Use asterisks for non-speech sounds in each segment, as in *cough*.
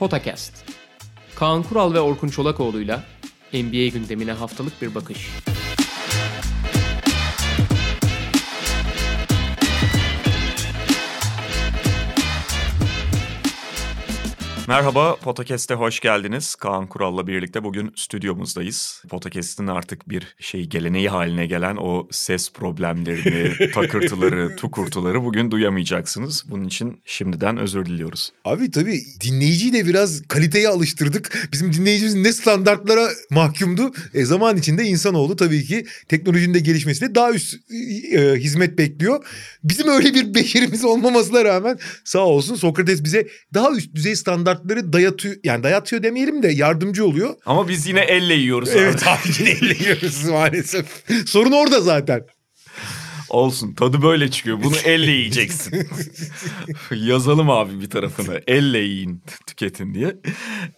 Potakast. Kaan Kural ve Orkun Çolakoğlu'yla NBA gündemine haftalık bir bakış. Merhaba, Potakest'e hoş geldiniz. Kaan Kural'la birlikte bugün stüdyomuzdayız. Potakest'in artık bir şey geleneği haline gelen o ses problemlerini, *laughs* takırtıları, tukurtuları bugün duyamayacaksınız. Bunun için şimdiden özür diliyoruz. Abi tabii dinleyiciyi de biraz kaliteye alıştırdık. Bizim dinleyicimiz ne standartlara mahkumdu. E, zaman içinde insanoğlu tabii ki teknolojinin de gelişmesiyle daha üst e, hizmet bekliyor. Bizim öyle bir beşerimiz olmamasına rağmen sağ olsun Sokrates bize daha üst düzey standartları dayatıyor. Yani dayatıyor demeyelim de yardımcı oluyor. Ama biz yine elle yiyoruz. Evet abi *laughs* yine yiyoruz maalesef. Sorun orada zaten. Olsun tadı böyle çıkıyor. Bunu elle yiyeceksin. *laughs* Yazalım abi bir tarafına. Elle yiyin, tüketin diye.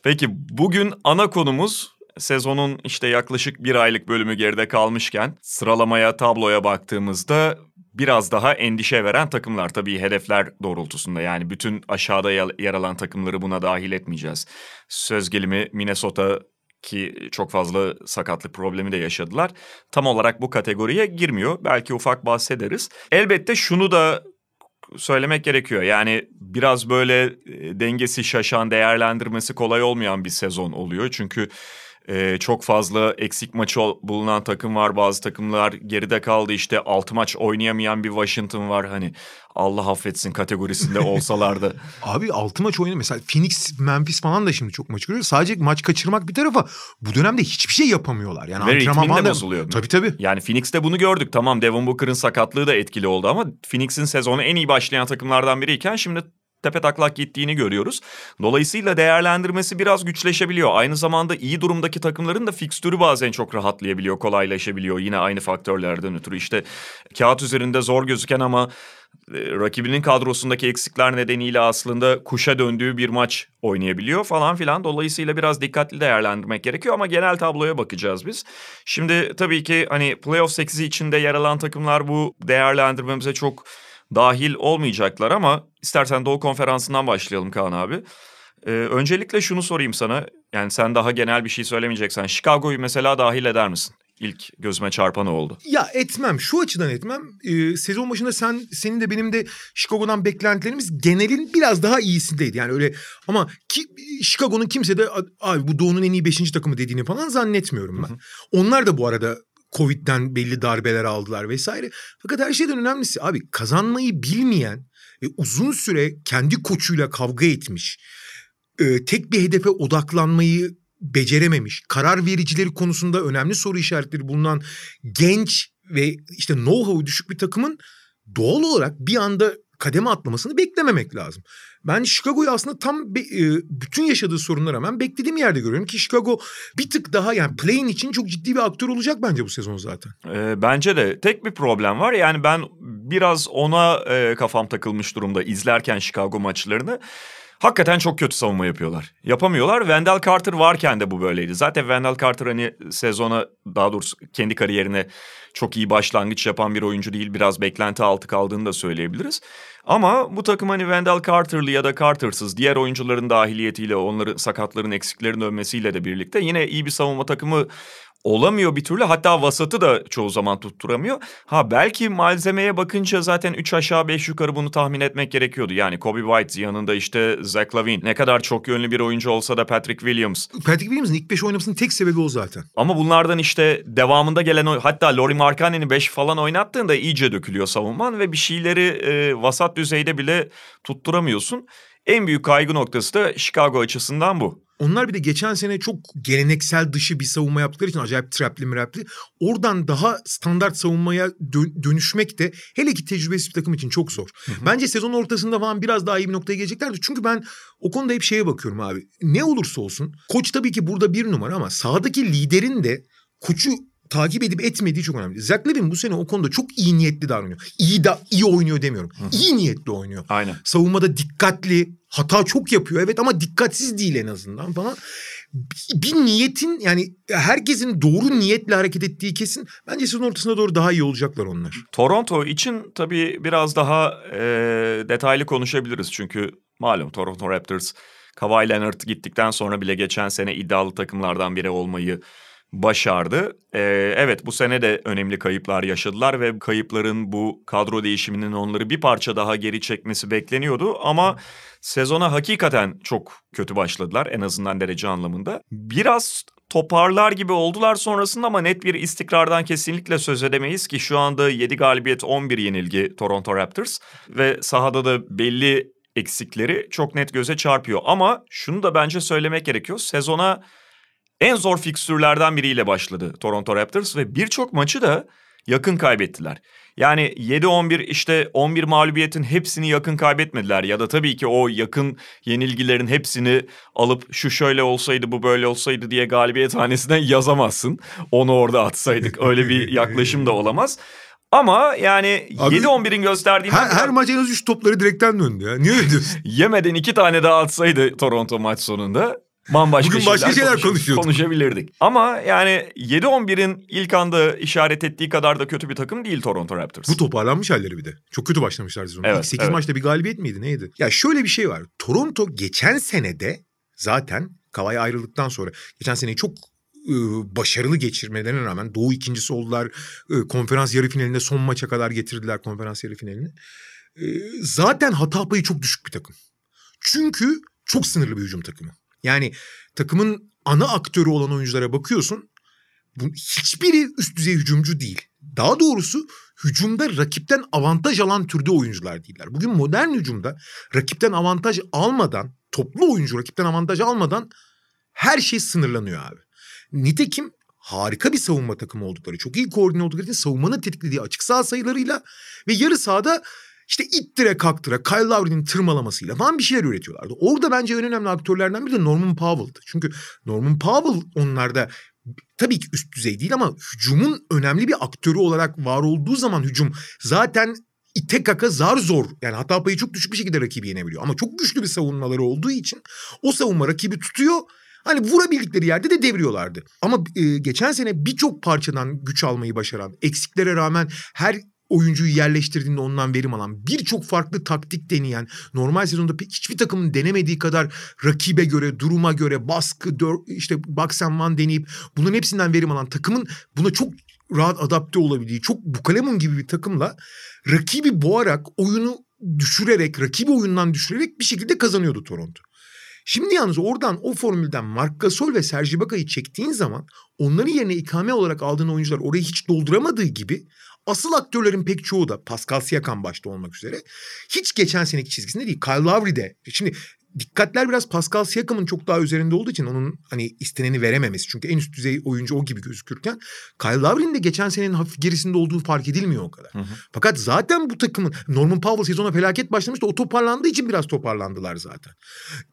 Peki bugün ana konumuz sezonun işte yaklaşık bir aylık bölümü geride kalmışken sıralamaya, tabloya baktığımızda biraz daha endişe veren takımlar. Tabii hedefler doğrultusunda yani bütün aşağıda yer alan takımları buna dahil etmeyeceğiz. Söz gelimi Minnesota ki çok fazla sakatlık problemi de yaşadılar. Tam olarak bu kategoriye girmiyor. Belki ufak bahsederiz. Elbette şunu da söylemek gerekiyor. Yani biraz böyle dengesi şaşan, değerlendirmesi kolay olmayan bir sezon oluyor. Çünkü ee, çok fazla eksik maçı bulunan takım var. Bazı takımlar geride kaldı. İşte altı maç oynayamayan bir Washington var. Hani Allah affetsin kategorisinde *laughs* olsalardı. Abi altı maç oynadı. Mesela Phoenix, Memphis falan da şimdi çok maç görüyor. Sadece maç kaçırmak bir tarafa bu dönemde hiçbir şey yapamıyorlar. Yani Ve ritmin de bozuluyor. Tabii tabii. Yani Phoenix'te bunu gördük. Tamam Devin Booker'ın sakatlığı da etkili oldu ama Phoenix'in sezonu en iyi başlayan takımlardan biriyken şimdi tepe taklak gittiğini görüyoruz. Dolayısıyla değerlendirmesi biraz güçleşebiliyor. Aynı zamanda iyi durumdaki takımların da fikstürü bazen çok rahatlayabiliyor, kolaylaşabiliyor. Yine aynı faktörlerden ötürü işte kağıt üzerinde zor gözüken ama rakibinin kadrosundaki eksikler nedeniyle aslında kuşa döndüğü bir maç oynayabiliyor falan filan. Dolayısıyla biraz dikkatli değerlendirmek gerekiyor ama genel tabloya bakacağız biz. Şimdi tabii ki hani playoff 8'i içinde yer alan takımlar bu değerlendirmemize çok dahil olmayacaklar ama istersen Doğu Konferansı'ndan başlayalım Kaan abi. Ee, öncelikle şunu sorayım sana. Yani sen daha genel bir şey söylemeyeceksen Chicago'yu mesela dahil eder misin? İlk gözüme çarpan oldu. Ya etmem. Şu açıdan etmem. Ee, sezon başında sen senin de benim de Chicago'dan beklentilerimiz genelin biraz daha iyisindeydi. Yani öyle ama ki Chicago'nun kimse de abi bu Doğu'nun en iyi beşinci takımı dediğini falan zannetmiyorum ben. Hı hı. Onlar da bu arada Covid'den belli darbeler aldılar vesaire. Fakat her şeyden önemlisi abi kazanmayı bilmeyen ve uzun süre kendi koçuyla kavga etmiş, e, tek bir hedefe odaklanmayı becerememiş, karar vericileri konusunda önemli soru işaretleri bulunan genç ve işte know-how'u düşük bir takımın doğal olarak bir anda kademe atlamasını beklememek lazım. Ben Chicago'yu aslında tam be, e, bütün yaşadığı sorunlara rağmen beklediğim yerde görüyorum ki Chicago bir tık daha yani play'in için çok ciddi bir aktör olacak bence bu sezon zaten. E, bence de tek bir problem var yani ben biraz ona e, kafam takılmış durumda izlerken Chicago maçlarını. Hakikaten çok kötü savunma yapıyorlar. Yapamıyorlar. Wendell Carter varken de bu böyleydi. Zaten Wendell Carter hani sezona daha doğrusu kendi kariyerine çok iyi başlangıç yapan bir oyuncu değil. Biraz beklenti altı kaldığını da söyleyebiliriz. Ama bu takım hani Wendell Carter'lı ya da Carter'sız diğer oyuncuların dahiliyetiyle onların sakatların eksiklerin dönmesiyle de birlikte yine iyi bir savunma takımı olamıyor bir türlü. Hatta vasatı da çoğu zaman tutturamıyor. Ha belki malzemeye bakınca zaten 3 aşağı 5 yukarı bunu tahmin etmek gerekiyordu. Yani Kobe White yanında işte Zach Lavine. Ne kadar çok yönlü bir oyuncu olsa da Patrick Williams. Patrick Williams'ın ilk 5 oynamasının tek sebebi o zaten. Ama bunlardan işte devamında gelen hatta Laurie Markkanen'i 5 falan oynattığında iyice dökülüyor savunman ve bir şeyleri e, vasat düzeyde bile tutturamıyorsun. En büyük kaygı noktası da Chicago açısından bu. Onlar bir de geçen sene çok geleneksel dışı bir savunma yaptıkları için acayip trapli mirapli. Oradan daha standart savunmaya dön- dönüşmek de hele ki tecrübesiz bir takım için çok zor. Hı hı. Bence sezon ortasında falan biraz daha iyi bir noktaya geleceklerdi. Çünkü ben o konuda hep şeye bakıyorum abi. Ne olursa olsun koç tabii ki burada bir numara ama sahadaki liderin de koçu takip edip etmediği çok önemli. Zach Levin bu sene o konuda çok iyi niyetli davranıyor. İyi da iyi oynuyor demiyorum. Hı-hı. İyi niyetli oynuyor. Aynen. Savunmada dikkatli, hata çok yapıyor evet ama dikkatsiz değil en azından falan. Bir niyetin yani herkesin doğru niyetle hareket ettiği kesin. Bence sezon ortasına doğru daha iyi olacaklar onlar. Toronto için tabii biraz daha e, detaylı konuşabiliriz. Çünkü malum Toronto Raptors Kawhi Leonard gittikten sonra bile geçen sene iddialı takımlardan biri olmayı başardı. Ee, evet bu sene de önemli kayıplar yaşadılar ve kayıpların bu kadro değişiminin onları bir parça daha geri çekmesi bekleniyordu ama sezona hakikaten çok kötü başladılar en azından derece anlamında. Biraz toparlar gibi oldular sonrasında ama net bir istikrardan kesinlikle söz edemeyiz ki şu anda 7 galibiyet 11 yenilgi Toronto Raptors ve sahada da belli eksikleri çok net göze çarpıyor. Ama şunu da bence söylemek gerekiyor. Sezona en zor fikstürlerden biriyle başladı Toronto Raptors ve birçok maçı da yakın kaybettiler. Yani 7-11 işte 11 mağlubiyetin hepsini yakın kaybetmediler ya da tabii ki o yakın yenilgilerin hepsini alıp şu şöyle olsaydı bu böyle olsaydı diye galibiyet hanesine *laughs* yazamazsın. Onu orada atsaydık öyle bir yaklaşım da olamaz. Ama yani Abi, 7-11'in gösterdiği... Her, her maç en az 3 topları direkten döndü ya. Niye öyle diyorsun? *laughs* Yemeden iki tane daha atsaydı Toronto maç sonunda bambaşka Bugün başka şeyler konuş- konuşuyorduk. konuşabilirdik. Ama yani 7-11'in ilk anda işaret ettiği kadar da kötü bir takım değil Toronto Raptors. Bu toparlanmış halleri bir de. Çok kötü başlamışlar sezonu. Evet, İlk 8 evet. maçta bir galibiyet miydi neydi? Ya şöyle bir şey var. Toronto geçen senede zaten Kawhi ayrıldıktan sonra geçen seneyi çok e, başarılı geçirmelerine rağmen Doğu ikincisi oldular. E, konferans yarı finalinde son maça kadar getirdiler konferans yarı finalini. Zaten hata payı çok düşük bir takım. Çünkü çok sınırlı bir hücum takımı. Yani takımın ana aktörü olan oyunculara bakıyorsun. Bu, hiçbiri üst düzey hücumcu değil. Daha doğrusu hücumda rakipten avantaj alan türde oyuncular değiller. Bugün modern hücumda rakipten avantaj almadan, toplu oyuncu rakipten avantaj almadan her şey sınırlanıyor abi. Nitekim harika bir savunma takımı oldukları, çok iyi koordine oldukları için savunmanın tetiklediği açık saha sayılarıyla ve yarı sahada işte ittire kaktıra Kyle Lowry'nin tırmalamasıyla falan bir şeyler üretiyorlardı. Orada bence en önemli aktörlerden biri de Norman Powell'dı. Çünkü Norman Powell onlarda tabii ki üst düzey değil ama hücumun önemli bir aktörü olarak var olduğu zaman hücum zaten ite kaka zar zor yani hata payı çok düşük bir şekilde rakibi yenebiliyor. Ama çok güçlü bir savunmaları olduğu için o savunma rakibi tutuyor. Hani vurabildikleri yerde de devriyorlardı. Ama e, geçen sene birçok parçadan güç almayı başaran, eksiklere rağmen her oyuncuyu yerleştirdiğinde ondan verim alan, birçok farklı taktik deneyen, normal sezonda hiçbir takımın denemediği kadar rakibe göre, duruma göre baskı, dör, işte box and one deneyip bunların hepsinden verim alan takımın buna çok rahat adapte olabildiği, çok Bukalemun gibi bir takımla rakibi boğarak, oyunu düşürerek, rakibi oyundan düşürerek bir şekilde kazanıyordu Toronto. Şimdi yalnız oradan o formülden Marc Gasol ve Serge Ibaka'yı çektiğin zaman onların yerine ikame olarak aldığın oyuncular orayı hiç dolduramadığı gibi asıl aktörlerin pek çoğu da Pascal Siakam başta olmak üzere hiç geçen seneki çizgisinde değil. Kyle Lowry de. Şimdi dikkatler biraz Pascal Siakam'ın çok daha üzerinde olduğu için onun hani isteneni verememesi. Çünkü en üst düzey oyuncu o gibi gözükürken Kyle Lowry'nin de geçen senenin hafif gerisinde olduğu fark edilmiyor o kadar. Hı hı. Fakat zaten bu takımın Norman Powell sezona felaket başlamıştı. O toparlandığı için biraz toparlandılar zaten.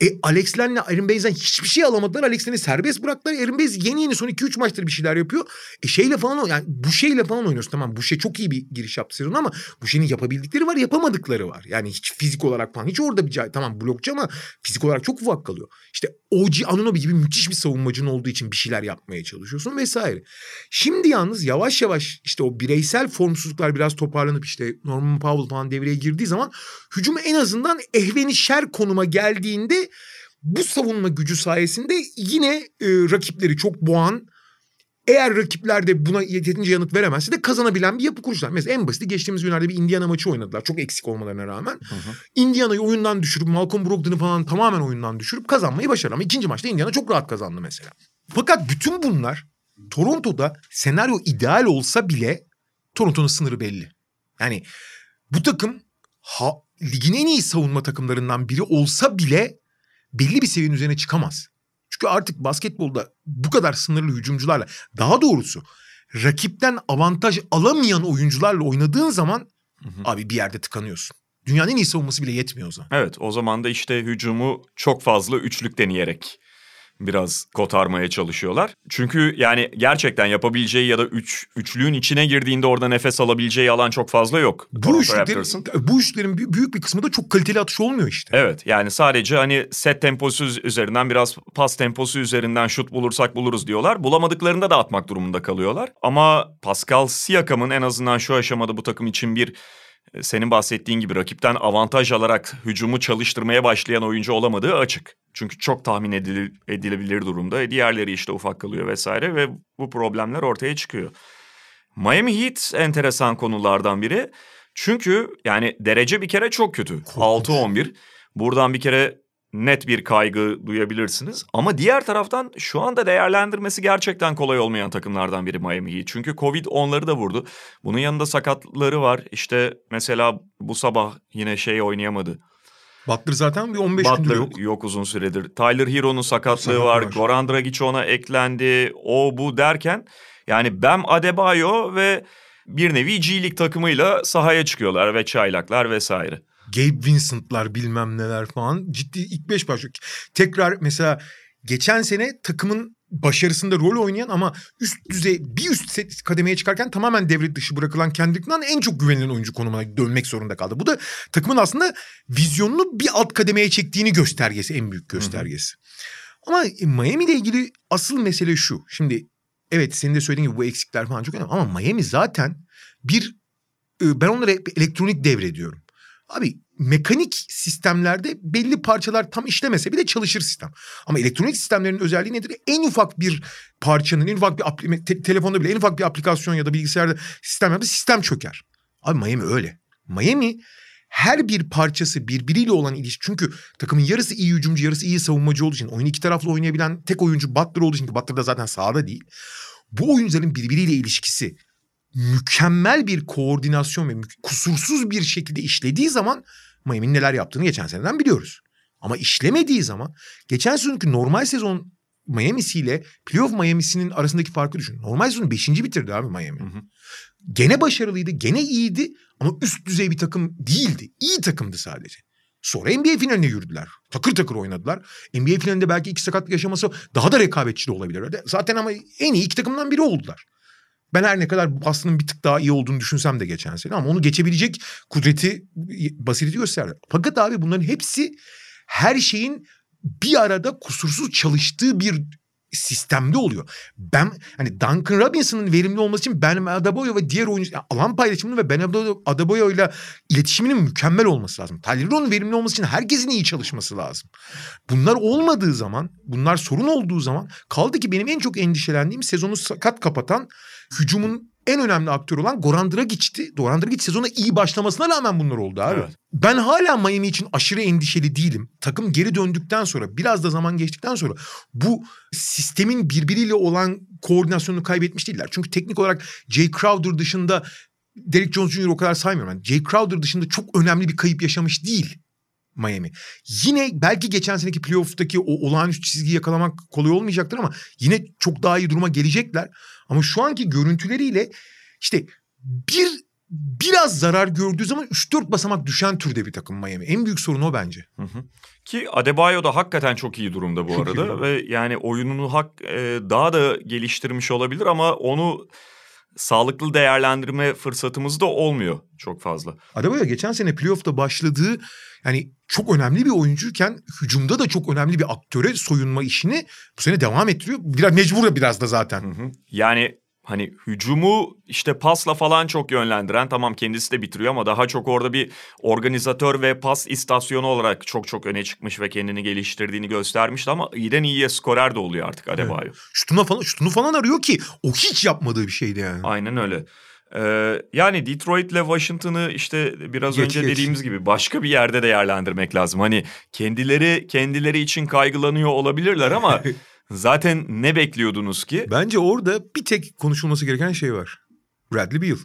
E Alex Len'le Aaron Baze'den hiçbir şey alamadılar. Alex Len'i serbest bıraktılar. Aaron Baze yeni yeni son 2-3 maçtır bir şeyler yapıyor. E şeyle falan yani bu şeyle falan oynuyorsun. Tamam bu şey çok iyi bir giriş yaptı sezon ama bu şeyin yapabildikleri var yapamadıkları var. Yani hiç fizik olarak falan hiç orada bir tamam blokçu ama fizik olarak çok ufak kalıyor. İşte OG Anunoby gibi müthiş bir savunmacın olduğu için bir şeyler yapmaya çalışıyorsun vesaire. Şimdi yalnız yavaş yavaş işte o bireysel formsuzluklar biraz toparlanıp işte Norman Powell falan devreye girdiği zaman hücum en azından ehvenişer konuma geldiğinde bu savunma gücü sayesinde yine e, rakipleri çok boğan eğer rakipler de buna yeterince yanıt veremezse de kazanabilen bir yapı kurmuşlar. Mesela en basiti geçtiğimiz günlerde bir Indiana maçı oynadılar. Çok eksik olmalarına rağmen. Indiana'yı oyundan düşürüp Malcolm Brogdon'u falan tamamen oyundan düşürüp kazanmayı başardı. Ama ikinci maçta Indiana çok rahat kazandı mesela. Fakat bütün bunlar Toronto'da senaryo ideal olsa bile Toronto'nun sınırı belli. Yani bu takım ha, ligin en iyi savunma takımlarından biri olsa bile belli bir seviyenin üzerine çıkamaz. Çünkü artık basketbolda bu kadar sınırlı hücumcularla daha doğrusu rakipten avantaj alamayan oyuncularla oynadığın zaman abi bir yerde tıkanıyorsun. Dünyanın en iyi savunması bile yetmiyor o zaman. Evet o zaman da işte hücumu çok fazla üçlük deneyerek biraz kotarmaya çalışıyorlar. Çünkü yani gerçekten yapabileceği ya da üç, üçlüğün içine girdiğinde orada nefes alabileceği alan çok fazla yok. Bu üçlüklerin, bu üçlüklerin bü- büyük bir kısmı da çok kaliteli atış olmuyor işte. Evet yani sadece hani set temposu üzerinden biraz pas temposu üzerinden şut bulursak buluruz diyorlar. Bulamadıklarında da atmak durumunda kalıyorlar. Ama Pascal Siakam'ın en azından şu aşamada bu takım için bir senin bahsettiğin gibi rakipten avantaj alarak hücumu çalıştırmaya başlayan oyuncu olamadığı açık. Çünkü çok tahmin edile- edilebilir durumda. E, Diğerleri işte ufak kalıyor vesaire ve bu problemler ortaya çıkıyor. Miami Heat enteresan konulardan biri. Çünkü yani derece bir kere çok kötü. Korkunç. 6-11. Buradan bir kere net bir kaygı duyabilirsiniz. Ama diğer taraftan şu anda değerlendirmesi gerçekten kolay olmayan takımlardan biri Miami Heat. Çünkü Covid onları da vurdu. Bunun yanında sakatları var. İşte mesela bu sabah yine şey oynayamadı. Butler zaten bir 15 gündür Butler yok. yok. uzun süredir. Tyler Hero'nun sakatlığı var. var. Goran Dragic ona eklendi. O bu derken yani Bam Adebayo ve bir nevi G League takımıyla sahaya çıkıyorlar ve çaylaklar vesaire. Gabe Vincent'lar bilmem neler falan. Ciddi ilk beş başlıyor. Tekrar mesela geçen sene takımın başarısında rol oynayan ama üst düzey bir üst kademeye çıkarken tamamen devre dışı bırakılan Kendrick Nunn en çok güvenilen oyuncu konumuna dönmek zorunda kaldı. Bu da takımın aslında vizyonunu bir alt kademeye çektiğini göstergesi en büyük göstergesi. Ama Miami ile ilgili asıl mesele şu. Şimdi evet senin de söylediğin gibi bu eksikler falan çok önemli ama Miami zaten bir e, ben onlara elektronik devrediyorum. Abi mekanik sistemlerde belli parçalar tam işlemese bile çalışır sistem. Ama elektronik sistemlerin özelliği nedir? En ufak bir parçanın, en ufak bir te- telefonda bile en ufak bir aplikasyon ya da bilgisayarda sistem yaptı sistem çöker. Abi Miami öyle. Miami her bir parçası birbiriyle olan ilişki. Çünkü takımın yarısı iyi hücumcu, yarısı iyi savunmacı olduğu için, oyunu iki taraflı oynayabilen tek oyuncu Butler olduğu için ki Butler da zaten sahada değil. Bu oyuncuların birbiriyle ilişkisi mükemmel bir koordinasyon ve kusursuz bir şekilde işlediği zaman Miami'nin neler yaptığını geçen seneden biliyoruz. Ama işlemediği zaman geçen sezonki normal sezon Miami'siyle playoff Miami'sinin arasındaki farkı düşün. Normal sezonu 5. bitirdi abi Miami. Hı hı. Gene başarılıydı, gene iyiydi ama üst düzey bir takım değildi. İyi takımdı sadece. Sonra NBA finaline yürüdüler. Takır takır oynadılar. NBA finalinde belki iki sakatlık yaşaması daha da rekabetçi de olabilir. Zaten ama en iyi iki takımdan biri oldular. Ben her ne kadar Boston'ın bir tık daha iyi olduğunu düşünsem de geçen sene ama onu geçebilecek kudreti, basireti gösterdi. Fakat abi bunların hepsi her şeyin bir arada kusursuz çalıştığı bir sistemde oluyor. Ben hani Duncan Robinson'ın verimli olması için Ben Adebayo ve diğer oyuncu yani alan paylaşımının ve Ben Adebayo ile iletişiminin mükemmel olması lazım. Tyler verimli olması için herkesin iyi çalışması lazım. Bunlar olmadığı zaman, bunlar sorun olduğu zaman kaldı ki benim en çok endişelendiğim sezonu sakat kapatan hücumun en önemli aktörü olan Goran Dragic'ti. Goran Dragic sezona iyi başlamasına rağmen bunlar oldu abi. Evet. Ben hala Miami için aşırı endişeli değilim. Takım geri döndükten sonra biraz da zaman geçtikten sonra bu sistemin birbiriyle olan koordinasyonunu kaybetmiş değiller. Çünkü teknik olarak Jay Crowder dışında Derek Jones Jr. o kadar saymıyorum. Yani Jay Crowder dışında çok önemli bir kayıp yaşamış değil Miami. Yine belki geçen seneki playoff'taki o olağanüstü çizgiyi yakalamak kolay olmayacaktır ama yine çok daha iyi duruma gelecekler. Ama şu anki görüntüleriyle işte bir biraz zarar gördüğü zaman 3-4 basamak düşen türde bir takım Miami. En büyük sorun o bence. Hı hı. Ki Adebayo da hakikaten çok iyi durumda bu Çok iyi arada durumda. ve yani oyununu hak e, daha da geliştirmiş olabilir ama onu sağlıklı değerlendirme fırsatımız da olmuyor çok fazla. Adebayo geçen sene playoff'ta başladığı yani çok önemli bir oyuncuyken hücumda da çok önemli bir aktöre soyunma işini bu sene devam ettiriyor. Biraz mecbur biraz da zaten. Hı hı. Yani hani hücumu işte pasla falan çok yönlendiren tamam kendisi de bitiriyor ama daha çok orada bir organizatör ve pas istasyonu olarak çok çok öne çıkmış ve kendini geliştirdiğini göstermişti ama iyiden iyiye skorer de oluyor artık Adebayo. Şutuna falan, şutunu falan arıyor ki o hiç yapmadığı bir şeydi yani. Aynen öyle. Ee, yani Detroit ile Washington'ı işte biraz Geç, önce geç. dediğimiz gibi başka bir yerde değerlendirmek lazım. Hani kendileri kendileri için kaygılanıyor olabilirler ama *laughs* zaten ne bekliyordunuz ki? Bence orada bir tek konuşulması gereken şey var. Bradley Beal.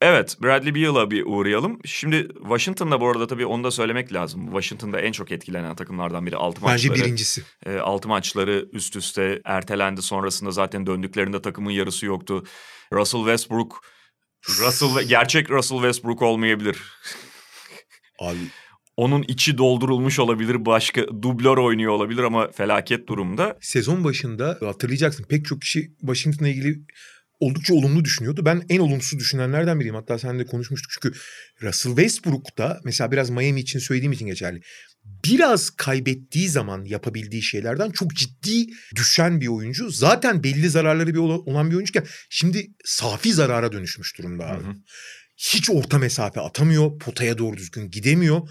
Evet Bradley Beal'a bir uğrayalım. Şimdi Washington'da bu arada tabii onu da söylemek lazım. Washington'da en çok etkilenen takımlardan biri. Altı Bence maçları, birincisi. e, altı maçları üst üste ertelendi. Sonrasında zaten döndüklerinde takımın yarısı yoktu. Russell Westbrook, Russell gerçek Russell Westbrook olmayabilir. Abi Onun içi doldurulmuş olabilir, başka dublör oynuyor olabilir ama felaket durumda. sezon başında hatırlayacaksın pek çok kişi Washington'la ilgili oldukça olumlu düşünüyordu. Ben en olumsuz düşünenlerden biriyim. Hatta seninle konuşmuştuk çünkü Russell Westbrook da mesela biraz Miami için söylediğim için geçerli. Biraz kaybettiği zaman yapabildiği şeylerden çok ciddi düşen bir oyuncu. Zaten belli zararları bir ola- olan bir oyuncuyken şimdi safi zarara dönüşmüş durumda abi. Hı hı. hiç orta mesafe atamıyor. Potaya doğru düzgün gidemiyor.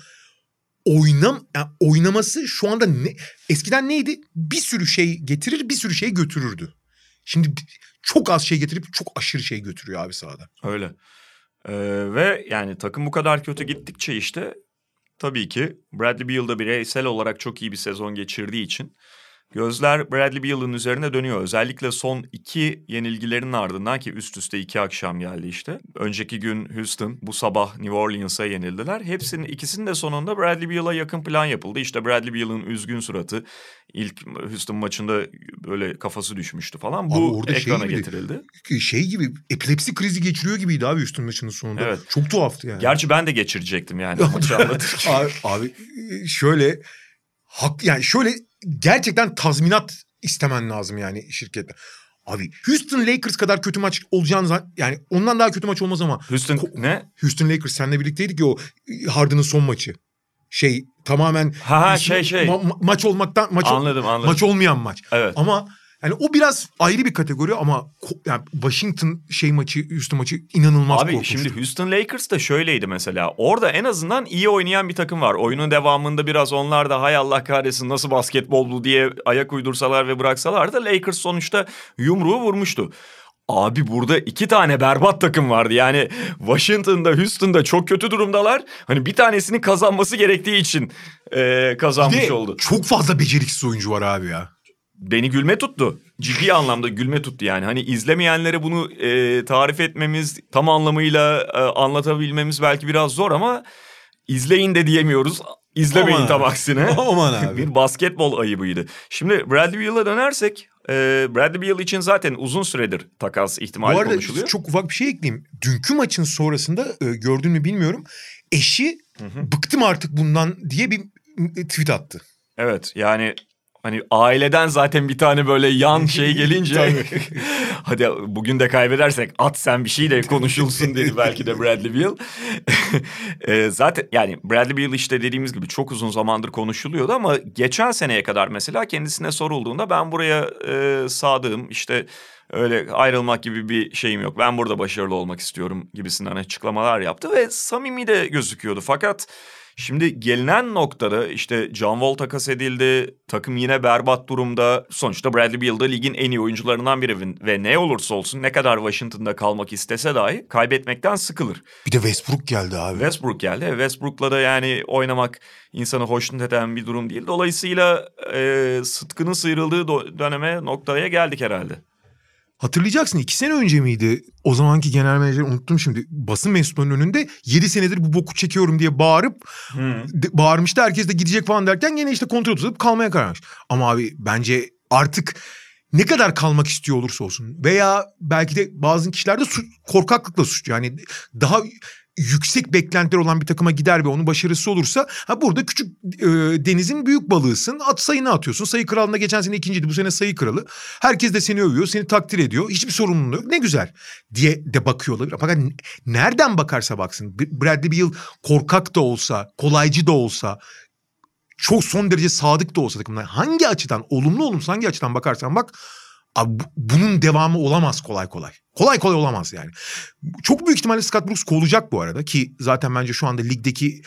Oynam yani oynaması şu anda ne, eskiden neydi? Bir sürü şey getirir, bir sürü şey götürürdü. Şimdi çok az şey getirip çok aşırı şey götürüyor abi sahada. Öyle. Ee, ve yani takım bu kadar kötü gittikçe işte tabii ki Bradley Beal da bireysel olarak çok iyi bir sezon geçirdiği için Gözler Bradley Beal'ın üzerine dönüyor. Özellikle son iki yenilgilerin ardından ki üst üste iki akşam geldi işte. Önceki gün Houston, bu sabah New Orleans'a yenildiler. Hepsinin ikisinin de sonunda Bradley Beal'a yakın plan yapıldı. İşte Bradley Beal'ın üzgün suratı ilk Houston maçında böyle kafası düşmüştü falan. Bu orada ekrana şey gibi, getirildi. Şey gibi epilepsi krizi geçiriyor gibiydi abi Houston maçının sonunda. Evet. Çok tuhaftı yani. Gerçi ben de geçirecektim yani *laughs* abi, abi şöyle hak yani şöyle gerçekten tazminat istemen lazım yani şirkette. Abi Houston Lakers kadar kötü maç olacağını yani ondan daha kötü maç olmaz ama. Houston Ko- ne? Houston Lakers seninle birlikteydik ya o Harden'ın son maçı. Şey tamamen ha, ha şey şey ma- maç olmaktan maç anladım, anladım. maç olmayan maç. Evet. Ama yani o biraz ayrı bir kategori ama yani Washington şey maçı, Houston maçı inanılmaz Abi korkunçtu. şimdi Houston Lakers da şöyleydi mesela. Orada en azından iyi oynayan bir takım var. Oyunun devamında biraz onlar da hay Allah kahretsin nasıl basketbol bu diye ayak uydursalar ve bıraksalar da Lakers sonuçta yumruğu vurmuştu. Abi burada iki tane berbat takım vardı. Yani Washington'da, Houston'da çok kötü durumdalar. Hani bir tanesinin kazanması gerektiği için e, kazanmış oldu. Çok fazla beceriksiz oyuncu var abi ya beni gülme tuttu. Ciddi anlamda gülme tuttu yani. Hani izlemeyenlere bunu e, tarif etmemiz, tam anlamıyla e, anlatabilmemiz belki biraz zor ama izleyin de diyemiyoruz. İzlemeyin Aman tam abi. aksine. *laughs* Aman abi. *laughs* bir basketbol ayıbıydı. Şimdi Bradley Beal'a dönersek e, Bradley Beal için zaten uzun süredir takas ihtimali konuşuluyor. Bu arada çok ufak bir şey ekleyeyim. Dünkü maçın sonrasında e, gördün mü bilmiyorum. Eşi hı hı. bıktım artık bundan diye bir tweet attı. Evet yani Hani aileden zaten bir tane böyle yan *laughs* şey gelince *laughs* hadi bugün de kaybedersek at sen bir şey de konuşulsun dedi belki de Bradley Beal. *laughs* e, zaten yani Bradley Beal işte dediğimiz gibi çok uzun zamandır konuşuluyordu ama geçen seneye kadar mesela kendisine sorulduğunda ben buraya e, sadığım işte öyle ayrılmak gibi bir şeyim yok. Ben burada başarılı olmak istiyorum gibisinden açıklamalar yaptı ve samimi de gözüküyordu. Fakat Şimdi gelinen noktada işte John Wall takas edildi. Takım yine berbat durumda. Sonuçta Bradley Beal da ligin en iyi oyuncularından biri ve ne olursa olsun ne kadar Washington'da kalmak istese dahi kaybetmekten sıkılır. Bir de Westbrook geldi abi. Westbrook geldi. Westbrook'la da yani oynamak insanı hoşnut eden bir durum değil. Dolayısıyla e, sıtkının sıyrıldığı döneme noktaya geldik herhalde. Hatırlayacaksın iki sene önce miydi? O zamanki genel menajer unuttum şimdi. Basın mensuplarının önünde yedi senedir bu boku çekiyorum diye bağırıp de, bağırmıştı. Herkes de gidecek falan derken gene işte kontrol tutup kalmaya karar vermiş. Ama abi bence artık ne kadar kalmak istiyor olursa olsun veya belki de bazı kişilerde su, korkaklıkla suç yani daha yüksek beklentiler olan bir takıma gider ve onun başarısı olursa ha burada küçük e, denizin büyük balığısın. At sayını atıyorsun. Sayı kralında geçen sene ikinciydi. Bu sene sayı kralı. Herkes de seni övüyor. Seni takdir ediyor. Hiçbir sorunun yok. Ne güzel diye de bakıyor olabilir. Fakat nereden bakarsa baksın. Bradley Beal korkak da olsa, kolaycı da olsa, çok son derece sadık da olsa takımdan hangi açıdan olumlu olumsuz hangi açıdan bakarsan bak Abi bunun devamı olamaz kolay kolay. Kolay kolay olamaz yani. Çok büyük ihtimalle Scott Brooks kovulacak bu arada ki zaten bence şu anda ligdeki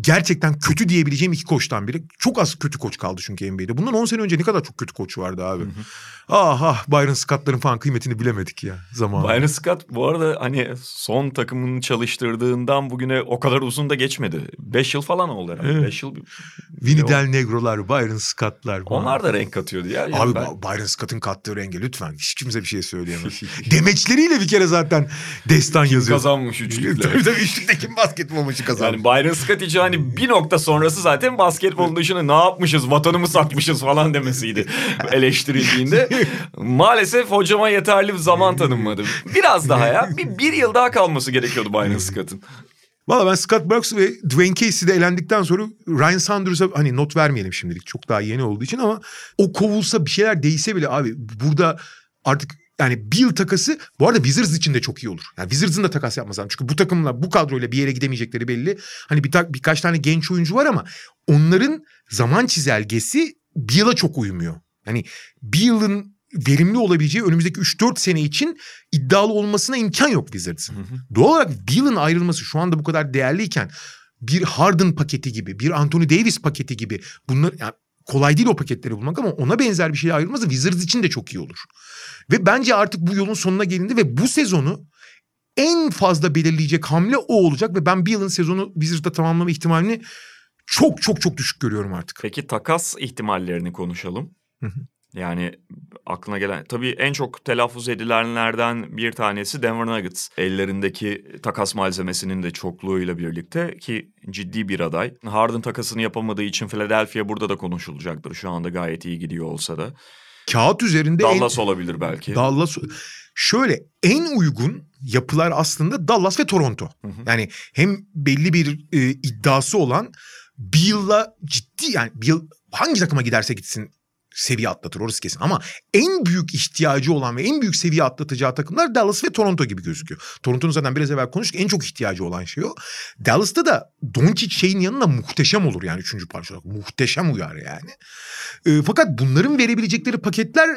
gerçekten kötü diyebileceğim iki koçtan biri. Çok az kötü koç kaldı çünkü NBA'de. Bundan 10 sene önce ne kadar çok kötü koç vardı abi. Hı hı. Ah ah Byron Scott'ların falan kıymetini bilemedik ya zaman. Byron Scott bu arada hani son takımını çalıştırdığından bugüne o kadar uzun da geçmedi. 5 yıl falan oldu herhalde. 5 evet. yıl. Vinny Del Negro'lar, Byron Scott'lar. Onlar da renk katıyordu ya. Yani abi ben... Byron Scott'ın kattığı renge lütfen hiç kimse bir şey söyleyemez. *laughs* Demeçleriyle bir kere zaten destan kim yazıyor. kazanmış üçlükle. *laughs* tabii tabii üçlükte kim basketbol maçı kazanmış. Yani Byron Scott için hani bir nokta sonrası zaten basketbolun dışında ne yapmışız, vatanımı satmışız falan demesiydi *laughs* eleştirildiğinde. Maalesef hocama yeterli bir zaman tanınmadı. Biraz daha ya. Bir, bir yıl daha kalması gerekiyordu Byron Scott'ın. Valla ben Scott Brooks ve Dwayne Casey'de elendikten sonra Ryan Saunders'a hani not vermeyelim şimdilik. Çok daha yeni olduğu için ama o kovulsa bir şeyler değişse bile abi burada artık yani bir yıl takası bu arada Wizards için de çok iyi olur. Yani Wizards'ın da takas yapması lazım. Çünkü bu takımla bu kadroyla bir yere gidemeyecekleri belli. Hani bir ta- birkaç tane genç oyuncu var ama onların zaman çizelgesi bir yıla çok uymuyor. Yani bir yılın verimli olabileceği önümüzdeki 3-4 sene için iddialı olmasına imkan yok Wizards'ın. Doğal olarak Beal'ın ayrılması şu anda bu kadar değerliyken bir Harden paketi gibi, bir Anthony Davis paketi gibi bunlar yani kolay değil o paketleri bulmak ama ona benzer bir şey ayrılması Wizards için de çok iyi olur. Ve bence artık bu yolun sonuna gelindi ve bu sezonu en fazla belirleyecek hamle o olacak ve ben Beal'ın sezonu Wizards'da tamamlama ihtimalini çok çok çok düşük görüyorum artık. Peki takas ihtimallerini konuşalım. Hı hı. Yani aklına gelen tabii en çok telaffuz edilenlerden bir tanesi Denver Nuggets. Ellerindeki takas malzemesinin de çokluğuyla birlikte ki ciddi bir aday. Harden takasını yapamadığı için Philadelphia burada da konuşulacaktır. Şu anda gayet iyi gidiyor olsa da. Kağıt üzerinde Dallas en, olabilir belki. Dallas şöyle en uygun yapılar aslında Dallas ve Toronto. Hı hı. Yani hem belli bir e, iddiası olan Beal'la ciddi yani Beal hangi takıma giderse gitsin seviye atlatır orası kesin. Ama en büyük ihtiyacı olan ve en büyük seviye atlatacağı takımlar Dallas ve Toronto gibi gözüküyor. Toronto'nun zaten biraz evvel konuştuk en çok ihtiyacı olan şey o. Dallas'ta da Doncic şeyin yanında muhteşem olur yani üçüncü parça olarak. Muhteşem uyar yani. E, fakat bunların verebilecekleri paketler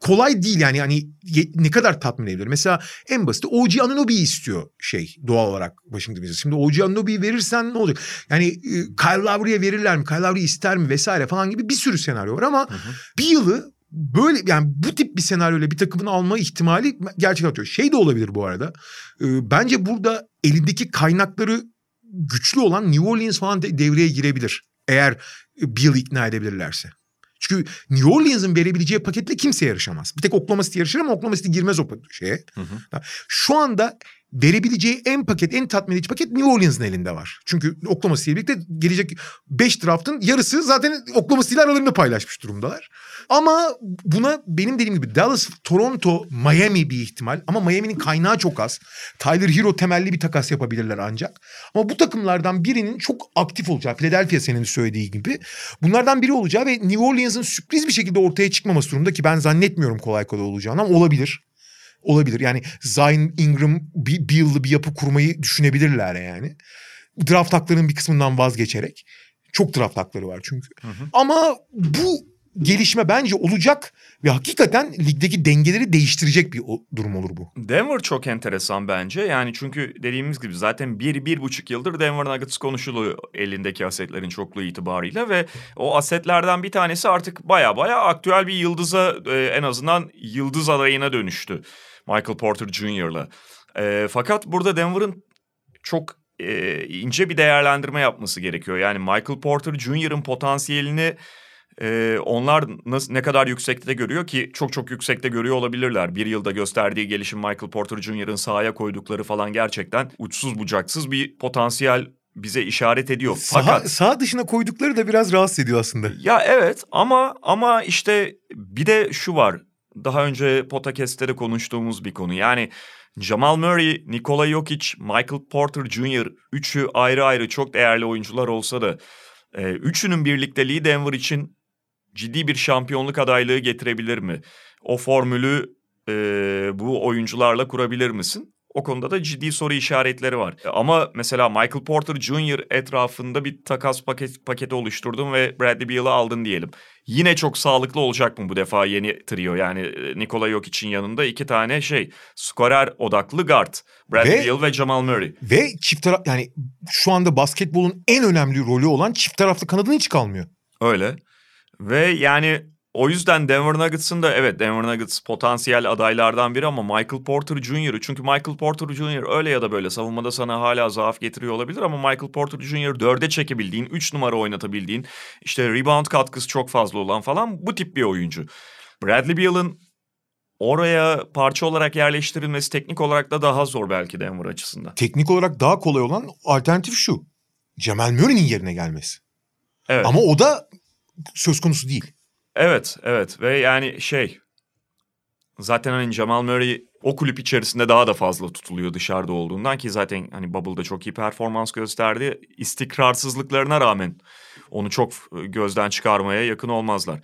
kolay değil yani hani ne kadar tatmin edebilir. Mesela en basit OG Anunoby istiyor şey doğal olarak Washington Wizards. Şimdi OG Anunoby'yi verirsen ne olacak? Yani e, Kyle Lowry'e verirler mi? Kyle Lowry ister mi vesaire falan gibi bir sürü senaryo var ama Hı hı. bir yılı böyle yani bu tip bir senaryoyla bir takımın alma ihtimali gerçekten atıyor. Şey de olabilir bu arada. E, bence burada elindeki kaynakları güçlü olan New Orleans falan de- devreye girebilir. Eğer Beal ikna edebilirlerse. Çünkü New Orleans'ın verebileceği paketle kimse yarışamaz. Bir tek Oklahoma City yarışır ama Oklahoma City girmez o şeye. Hı hı. Şu anda verebileceği en paket, en tatmin edici paket New Orleans'ın elinde var. Çünkü Oklahoma City birlikte gelecek 5 draftın yarısı zaten Oklahoma City aralarında paylaşmış durumdalar. Ama buna benim dediğim gibi Dallas, Toronto, Miami bir ihtimal. Ama Miami'nin kaynağı çok az. Tyler Hero temelli bir takas yapabilirler ancak. Ama bu takımlardan birinin çok aktif olacağı, Philadelphia senin söylediği gibi. Bunlardan biri olacağı ve New Orleans'ın sürpriz bir şekilde ortaya çıkmaması durumunda ki ben zannetmiyorum kolay kolay olacağını ama olabilir. Olabilir. Yani Zion Ingram bir, bir yıllı bir yapı kurmayı düşünebilirler yani. Draft haklarının bir kısmından vazgeçerek. Çok draft hakları var çünkü. Hı hı. Ama bu gelişme bence olacak ve hakikaten ligdeki dengeleri değiştirecek bir durum olur bu. Denver çok enteresan bence. Yani çünkü dediğimiz gibi zaten bir, bir buçuk yıldır Denver Nuggets konuşuluyor elindeki asetlerin çokluğu itibarıyla ve o asetlerden bir tanesi artık baya baya aktüel bir yıldıza e, en azından yıldız adayına dönüştü. Michael Porter Jr.'la. E, fakat burada Denver'ın çok e, ince bir değerlendirme yapması gerekiyor. Yani Michael Porter Jr.'ın potansiyelini e, onlar nasıl, ne kadar yüksekte görüyor ki çok çok yüksekte görüyor olabilirler. Bir yılda gösterdiği gelişim Michael Porter Jr.'ın sahaya koydukları falan gerçekten uçsuz bucaksız bir potansiyel bize işaret ediyor. Sağ, Fakat sağ dışına koydukları da biraz rahatsız ediyor aslında. ya evet ama ama işte bir de şu var. Daha önce podcast'te konuştuğumuz bir konu. Yani Jamal Murray, Nikola Jokic, Michael Porter Jr. üçü ayrı ayrı çok değerli oyuncular olsa da e, üçünün birlikteliği Denver için ciddi bir şampiyonluk adaylığı getirebilir mi? O formülü e, bu oyuncularla kurabilir misin? O konuda da ciddi soru işaretleri var. E, Ama mesela Michael Porter Jr. etrafında bir takas paket, paketi oluşturdun ve Bradley Beal'ı aldın diyelim. Yine çok sağlıklı olacak mı bu defa yeni trio? Yani e, Nikola Jokic'in yanında iki tane şey skorer odaklı guard. Bradley Ve- Beal ve Jamal Murray. Ve çift taraf yani şu anda basketbolun en önemli rolü olan çift taraflı kanadını hiç kalmıyor. Öyle. Ve yani o yüzden Denver Nuggets'ın da evet Denver Nuggets potansiyel adaylardan biri ama Michael Porter Jr. Çünkü Michael Porter Jr. öyle ya da böyle savunmada sana hala zaaf getiriyor olabilir ama Michael Porter Jr. dörde çekebildiğin, 3 numara oynatabildiğin, işte rebound katkısı çok fazla olan falan bu tip bir oyuncu. Bradley Beal'ın oraya parça olarak yerleştirilmesi teknik olarak da daha zor belki Denver açısından. Teknik olarak daha kolay olan alternatif şu. Cemal Murray'nin yerine gelmesi. Evet. Ama o da söz konusu değil. Evet, evet ve yani şey zaten hani Jamal Murray o kulüp içerisinde daha da fazla tutuluyor dışarıda olduğundan ki zaten hani Bubble'da çok iyi performans gösterdi. İstikrarsızlıklarına rağmen onu çok e, gözden çıkarmaya yakın olmazlar.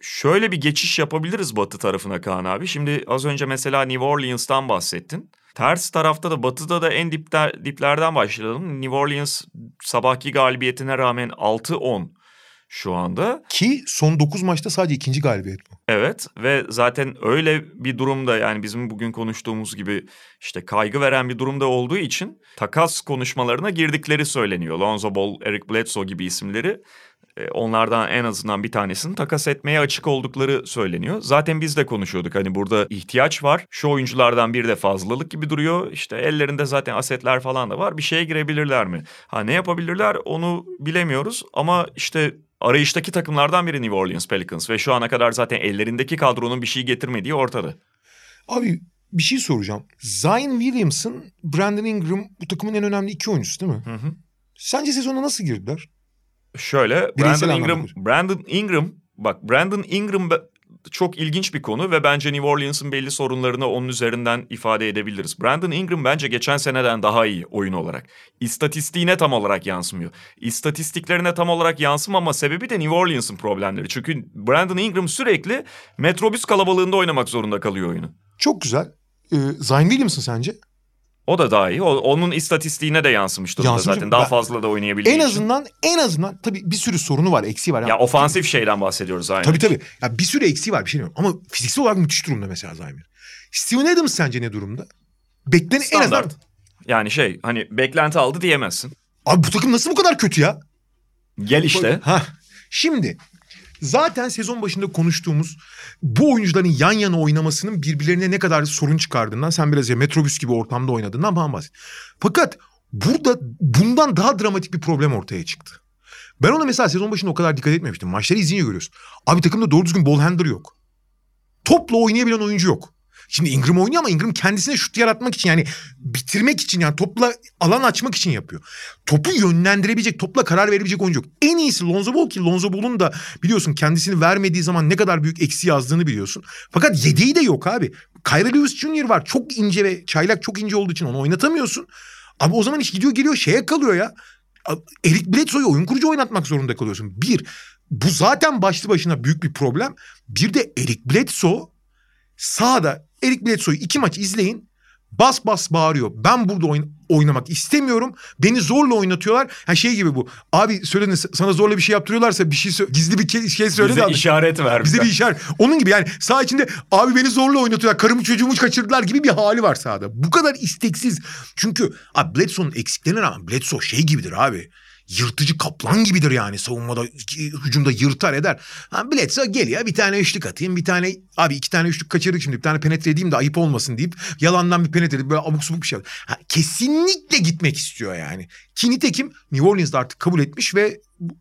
Şöyle bir geçiş yapabiliriz Batı tarafına Kaan abi. Şimdi az önce mesela New Orleans'tan bahsettin. Ters tarafta da Batı'da da en dipler, diplerden başlayalım. New Orleans sabahki galibiyetine rağmen 6-10. Şu anda. Ki son 9 maçta sadece ikinci galibiyet bu. Evet ve zaten öyle bir durumda yani bizim bugün konuştuğumuz gibi işte kaygı veren bir durumda olduğu için takas konuşmalarına girdikleri söyleniyor. Lonzo Ball, Eric Bledsoe gibi isimleri e, onlardan en azından bir tanesini takas etmeye açık oldukları söyleniyor. Zaten biz de konuşuyorduk hani burada ihtiyaç var. Şu oyunculardan bir de fazlalık gibi duruyor. İşte ellerinde zaten asetler falan da var. Bir şeye girebilirler mi? Ha ne yapabilirler onu bilemiyoruz ama işte arayıştaki takımlardan biri New Orleans Pelicans ve şu ana kadar zaten ellerindeki kadronun bir şey getirmediği ortada. Abi bir şey soracağım. Zion Williamson, Brandon Ingram bu takımın en önemli iki oyuncusu değil mi? Hı hı. Sence sezona nasıl girdiler? Şöyle Bireysel Brandon Ingram, anlamda. Brandon Ingram bak Brandon Ingram çok ilginç bir konu ve bence New Orleans'ın belli sorunlarını onun üzerinden ifade edebiliriz. Brandon Ingram bence geçen seneden daha iyi oyun olarak. İstatistiğine tam olarak yansımıyor. İstatistiklerine tam olarak yansımama sebebi de New Orleans'ın problemleri. Çünkü Brandon Ingram sürekli metrobüs kalabalığında oynamak zorunda kalıyor oyunu. Çok güzel. Ee, Zion Williamson sence? O da daha iyi. O- onun istatistiğine de yansımış durumda Yansımış zaten. mı? Daha Ben- fazla da oynayabildiği En azından en azından tabii bir sürü sorunu var, eksiği var. Ya ofansif şeyden bahsediyoruz aynı. Tabii tabii. Ya bir sürü eksiği var bir şey demiyorum. Ama fiziksel olarak müthiş durumda mesela Zion. Steven Adams sence ne durumda? Beklenen en azından... Standart. Yani şey hani beklenti aldı diyemezsin. Abi bu takım nasıl bu kadar kötü ya? Gel işte. Ha. Şimdi zaten sezon başında konuştuğumuz bu oyuncuların yan yana oynamasının birbirlerine ne kadar sorun çıkardığından sen biraz ya metrobüs gibi ortamda oynadığından bahset. Fakat burada bundan daha dramatik bir problem ortaya çıktı. Ben ona mesela sezon başında o kadar dikkat etmemiştim. Maçları izleyince görüyorsun. Abi takımda doğru düzgün ball handler yok. Topla oynayabilen oyuncu yok. Şimdi Ingram oynuyor ama Ingram kendisine şut yaratmak için yani bitirmek için yani topla alan açmak için yapıyor. Topu yönlendirebilecek, topla karar verebilecek oyuncu yok. En iyisi Lonzo Ball ki Lonzo Ball'un da biliyorsun kendisini vermediği zaman ne kadar büyük eksi yazdığını biliyorsun. Fakat yedeği de yok abi. Kyra Lewis Jr. var. Çok ince ve çaylak çok ince olduğu için onu oynatamıyorsun. Abi o zaman iş gidiyor geliyor şeye kalıyor ya. Eric Bledsoe'yu oyun kurucu oynatmak zorunda kalıyorsun. Bir, bu zaten başlı başına büyük bir problem. Bir de Eric Bledsoe sağda Eric Bledsoe'yu iki maç izleyin. Bas bas bağırıyor. Ben burada oyn- oynamak istemiyorum. Beni zorla oynatıyorlar. Ha şey gibi bu. Abi söyledin sana zorla bir şey yaptırıyorlarsa bir şey gizli bir şey söyle Bize abi. işaret ver. Bize bir işaret. Onun gibi yani sağ içinde abi beni zorla oynatıyorlar. Karımı çocuğumu kaçırdılar gibi bir hali var sahada. Bu kadar isteksiz. Çünkü abi Bledsoe'nun eksiklerine rağmen Bledsoe şey gibidir abi. Yırtıcı kaplan gibidir yani savunmada hücumda yırtar eder. Ha Bledsoe geliyor bir tane üçlük atayım bir tane abi iki tane üçlük kaçırdık şimdi bir tane penetre edeyim de ayıp olmasın deyip yalandan bir penetre edip böyle abuk subuk bir şey. Ha, kesinlikle gitmek istiyor yani. Ki nitekim New Orleans'da artık kabul etmiş ve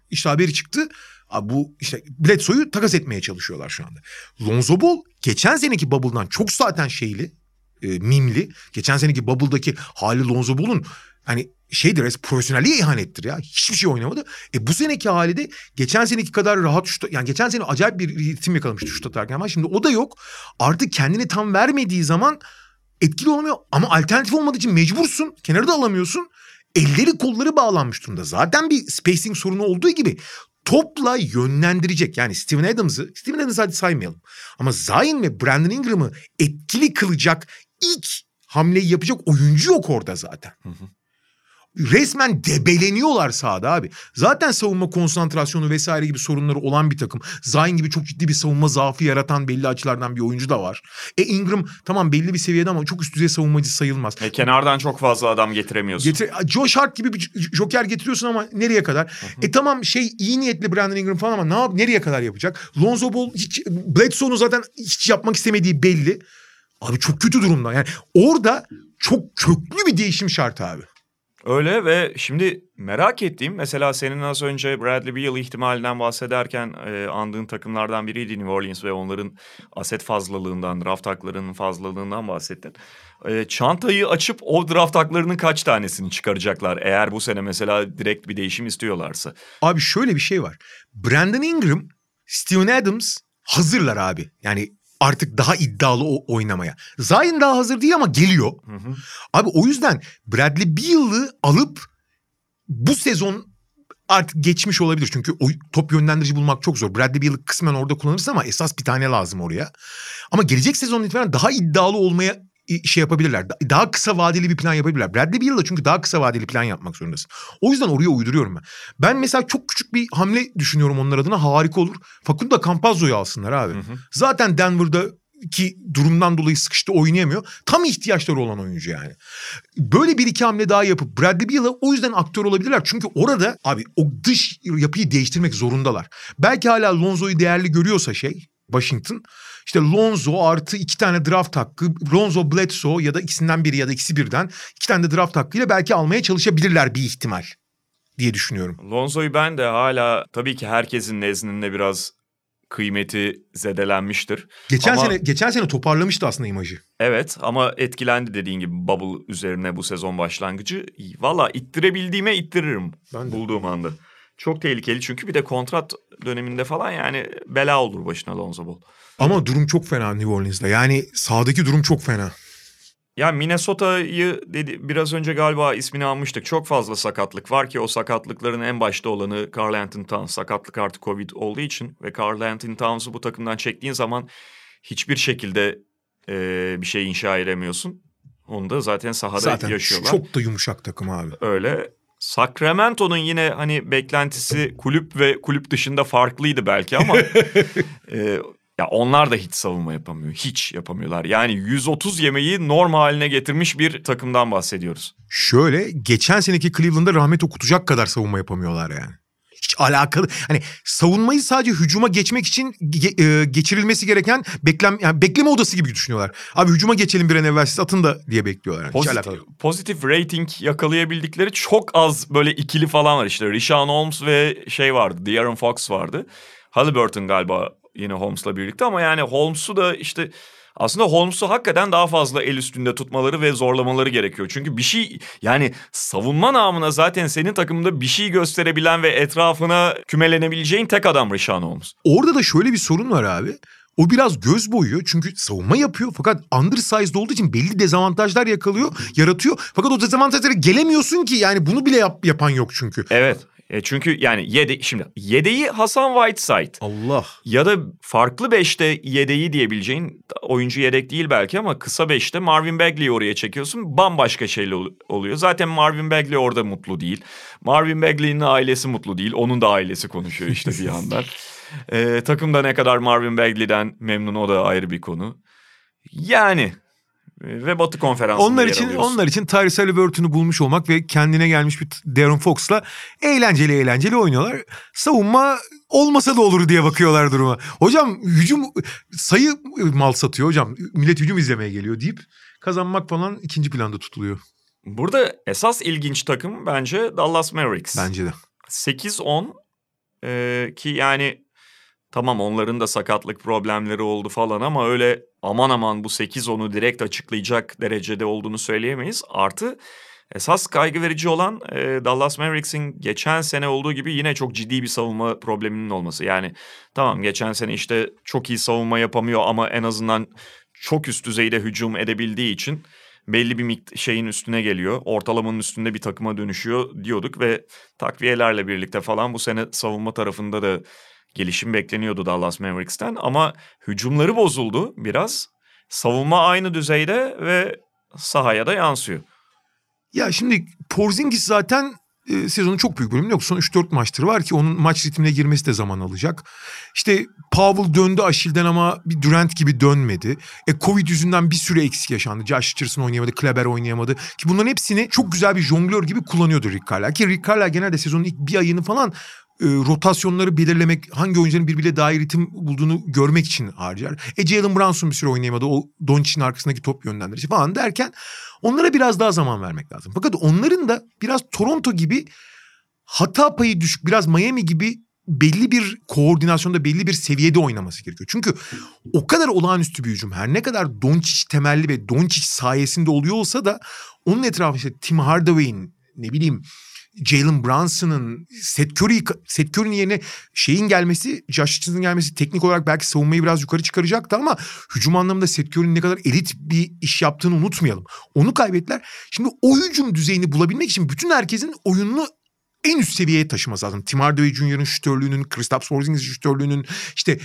işte haberi çıktı. Abi bu işte Bledsoe'yu takas etmeye çalışıyorlar şu anda. Lonzo Ball geçen seneki Bubble'dan çok zaten şeyli, e, mimli. Geçen seneki Bubble'daki hali Lonzo Ball'un hani şeydir, res- profesyonelliğe ihanettir ya. Hiçbir şey oynamadı. E bu seneki hali de geçen seneki kadar rahat şut, yani geçen sene acayip bir ritim yakalamıştı şut atarken ama şimdi o da yok. Artık kendini tam vermediği zaman etkili olamıyor ama alternatif olmadığı için mecbursun. Kenarı da alamıyorsun. Elleri kolları bağlanmış durumda. Zaten bir spacing sorunu olduğu gibi topla yönlendirecek. Yani Steven Adams'ı, Steven Adams'ı hadi saymayalım. Ama Zion ve Brandon Ingram'ı etkili kılacak ilk hamleyi yapacak oyuncu yok orada zaten. Resmen debeleniyorlar sahada abi. Zaten savunma konsantrasyonu vesaire gibi sorunları olan bir takım. Zion gibi çok ciddi bir savunma zaafı yaratan belli açılardan bir oyuncu da var. E Ingram tamam belli bir seviyede ama çok üst düzey savunmacı sayılmaz. E, kenardan çok fazla adam getiremiyorsun. Getir, Josh Hart gibi bir joker getiriyorsun ama nereye kadar? E tamam şey iyi niyetli Brandon Ingram falan ama ne yap nereye kadar yapacak? Lonzo Ball hiç Bledsoe'nu zaten hiç yapmak istemediği belli. Abi çok kötü durumda. Yani orada çok köklü bir değişim şart abi. Öyle ve şimdi merak ettiğim mesela senin az önce Bradley Beal ihtimalinden bahsederken e, andığın takımlardan biriydi New Orleans ve onların aset fazlalığından, draft haklarının fazlalığından bahsettin. E, çantayı açıp o draft haklarının kaç tanesini çıkaracaklar eğer bu sene mesela direkt bir değişim istiyorlarsa? Abi şöyle bir şey var. Brandon Ingram, Steven Adams hazırlar abi. Yani artık daha iddialı o oynamaya. Zion daha hazır değil ama geliyor. Hı hı. Abi o yüzden Bradley Beal'ı alıp bu sezon artık geçmiş olabilir. Çünkü o top yönlendirici bulmak çok zor. Bradley Beal'ı kısmen orada kullanırsın ama esas bir tane lazım oraya. Ama gelecek sezon itibaren daha iddialı olmaya şey yapabilirler. Da- Daha kısa vadeli bir plan yapabilirler. Bradley Beal'la çünkü daha kısa vadeli plan yapmak zorundasın. O yüzden oraya uyduruyorum ben. Ben mesela çok küçük bir hamle düşünüyorum onlar adına. Harika olur. Facundo Campazzo'yu alsınlar abi. Zaten Denver'da ki durumdan dolayı sıkıştı oynayamıyor. Tam ihtiyaçları olan oyuncu yani. Böyle bir iki hamle daha yapıp Bradley Beal'a o yüzden aktör olabilirler. Çünkü orada abi o dış yapıyı değiştirmek zorundalar. Belki hala Lonzo'yu değerli görüyorsa şey Washington. İşte Lonzo artı iki tane draft hakkı. Lonzo Bledsoe ya da ikisinden biri ya da ikisi birden iki tane de draft hakkıyla belki almaya çalışabilirler bir ihtimal diye düşünüyorum. Lonzo'yu ben de hala tabii ki herkesin nezdinde biraz kıymeti zedelenmiştir. Geçen Ama- sene geçen sene toparlamıştı aslında imajı. Evet ama etkilendi dediğin gibi bubble üzerine bu sezon başlangıcı. Valla ittirebildiğime ittiririm Ben de. bulduğum anda. Çok tehlikeli çünkü bir de kontrat döneminde falan yani bela olur başına Lonzo Ball. Ama durum çok fena New Orleans'da. Yani sahadaki durum çok fena. Ya Minnesota'yı dedi biraz önce galiba ismini almıştık. Çok fazla sakatlık var ki o sakatlıkların en başta olanı Carl Anthony Towns. Sakatlık artı Covid olduğu için ve Carl Anthony Towns'u bu takımdan çektiğin zaman hiçbir şekilde e, bir şey inşa edemiyorsun. Onu da zaten sahada Zaten yaşıyorlar. çok da yumuşak takım abi. Öyle. Sacramento'nun yine hani beklentisi kulüp ve kulüp dışında farklıydı belki ama *laughs* e, ya onlar da hiç savunma yapamıyor. Hiç yapamıyorlar. Yani 130 yemeği norm haline getirmiş bir takımdan bahsediyoruz. Şöyle geçen seneki Cleveland'da rahmet okutacak kadar savunma yapamıyorlar yani. Hiç alakalı. Hani savunmayı sadece hücuma geçmek için ge- e, geçirilmesi gereken beklem yani bekleme odası gibi düşünüyorlar. Abi hücuma geçelim bir an evvel siz atın da diye bekliyorlar. Yani. Hiç Pozitif, alakalı. pozitif rating yakalayabildikleri çok az böyle ikili falan var işte. Rishon Holmes ve şey vardı. De'Aaron Fox vardı. Halliburton galiba yine Holmes'la birlikte ama yani Holmes'u da işte aslında Holmes'u hakikaten daha fazla el üstünde tutmaları ve zorlamaları gerekiyor. Çünkü bir şey yani savunma namına zaten senin takımında bir şey gösterebilen ve etrafına kümelenebileceğin tek adam Rishon Holmes. Orada da şöyle bir sorun var abi. O biraz göz boyuyor çünkü savunma yapıyor fakat undersized olduğu için belli dezavantajlar yakalıyor, yaratıyor. Fakat o dezavantajlara gelemiyorsun ki yani bunu bile yap- yapan yok çünkü. Evet. E çünkü yani yede şimdi yedeği Hasan Whiteside. Allah. Ya da farklı beşte yedeği diyebileceğin oyuncu yedek değil belki ama kısa beşte Marvin Bagley'i oraya çekiyorsun. Bambaşka şeyle ol- oluyor. Zaten Marvin Bagley orada mutlu değil. Marvin Bagley'nin ailesi mutlu değil. Onun da ailesi konuşuyor işte bir yandan. *laughs* Ee, takımda ne kadar Marvin Bagley'den memnun o da ayrı bir konu. Yani e, ve Batı konferansında Onlar için onlar için Tyrese Halliburton'u bulmuş olmak ve kendine gelmiş bir Darren Fox'la eğlenceli eğlenceli oynuyorlar. Savunma olmasa da olur diye bakıyorlar duruma. Hocam hücum sayı mal satıyor hocam. Millet hücum izlemeye geliyor deyip kazanmak falan ikinci planda tutuluyor Burada esas ilginç takım bence Dallas Mavericks. bence de. 8-10 e, ki yani tamam onların da sakatlık problemleri oldu falan ama öyle aman aman bu 8-10'u direkt açıklayacak derecede olduğunu söyleyemeyiz. Artı esas kaygı verici olan e, Dallas Mavericks'in geçen sene olduğu gibi yine çok ciddi bir savunma probleminin olması. Yani tamam geçen sene işte çok iyi savunma yapamıyor ama en azından çok üst düzeyde hücum edebildiği için belli bir şeyin üstüne geliyor. Ortalamanın üstünde bir takıma dönüşüyor diyorduk ve takviyelerle birlikte falan bu sene savunma tarafında da gelişim bekleniyordu Dallas Mavericks'ten ama hücumları bozuldu biraz. Savunma aynı düzeyde ve sahaya da yansıyor. Ya şimdi Porzingis zaten e, sezonun çok büyük bölümünde yok. Son 3-4 maçtır var ki onun maç ritmine girmesi de zaman alacak. İşte Powell döndü Aşil'den ama bir Durant gibi dönmedi. E Covid yüzünden bir süre eksik yaşandı. Josh Richardson oynayamadı, Kleber oynayamadı. Ki bunların hepsini çok güzel bir jonglör gibi kullanıyordu Rick Carlisle. Ki Rick Carlisle genelde sezonun ilk bir ayını falan e, rotasyonları belirlemek, hangi oyuncuların birbiriyle daha iyi ritim bulduğunu görmek için harcar. E Jalen Brunson bir süre oynayamadı. O Doncic'in arkasındaki top yönlendirici falan derken onlara biraz daha zaman vermek lazım. Fakat onların da biraz Toronto gibi hata payı düşük, biraz Miami gibi belli bir koordinasyonda belli bir seviyede oynaması gerekiyor. Çünkü o kadar olağanüstü bir hücum her ne kadar Doncic temelli ve Doncic sayesinde oluyor olsa da onun etrafı işte Tim Hardaway'in ne bileyim Jalen Brunson'ın, Seth Curry, Seth Curry'nin yerine şeyin gelmesi, Josh Richardson'ın gelmesi teknik olarak belki savunmayı biraz yukarı çıkaracaktı ama hücum anlamında Seth Curry'nin ne kadar elit bir iş yaptığını unutmayalım. Onu kaybettiler. Şimdi o hücum düzeyini bulabilmek için bütün herkesin oyununu en üst seviyeye taşıması lazım. Tim Hardaway Jr.'ın şütörlüğünün, Kristaps Porzingis'in şütörlüğünün, işte